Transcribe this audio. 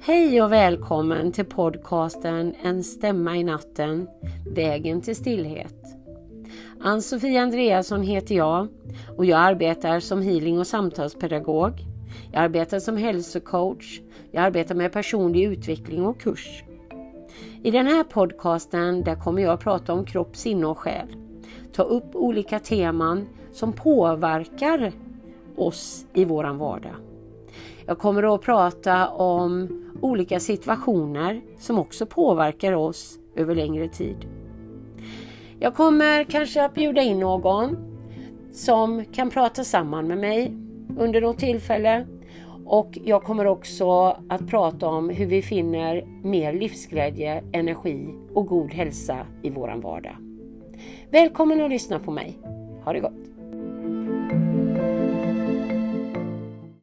Hej och välkommen till podcasten En stämma i natten, vägen till stillhet. Ann-Sofie Andreasson heter jag och jag arbetar som healing och samtalspedagog. Jag arbetar som hälsocoach. Jag arbetar med personlig utveckling och kurs. I den här podcasten där kommer jag att prata om kropp, sinne och själ. Ta upp olika teman som påverkar oss i våran vardag. Jag kommer att prata om olika situationer som också påverkar oss över längre tid. Jag kommer kanske att bjuda in någon som kan prata samman med mig under något tillfälle och jag kommer också att prata om hur vi finner mer livsglädje, energi och god hälsa i våran vardag. Välkommen att lyssna på mig. Ha det gott!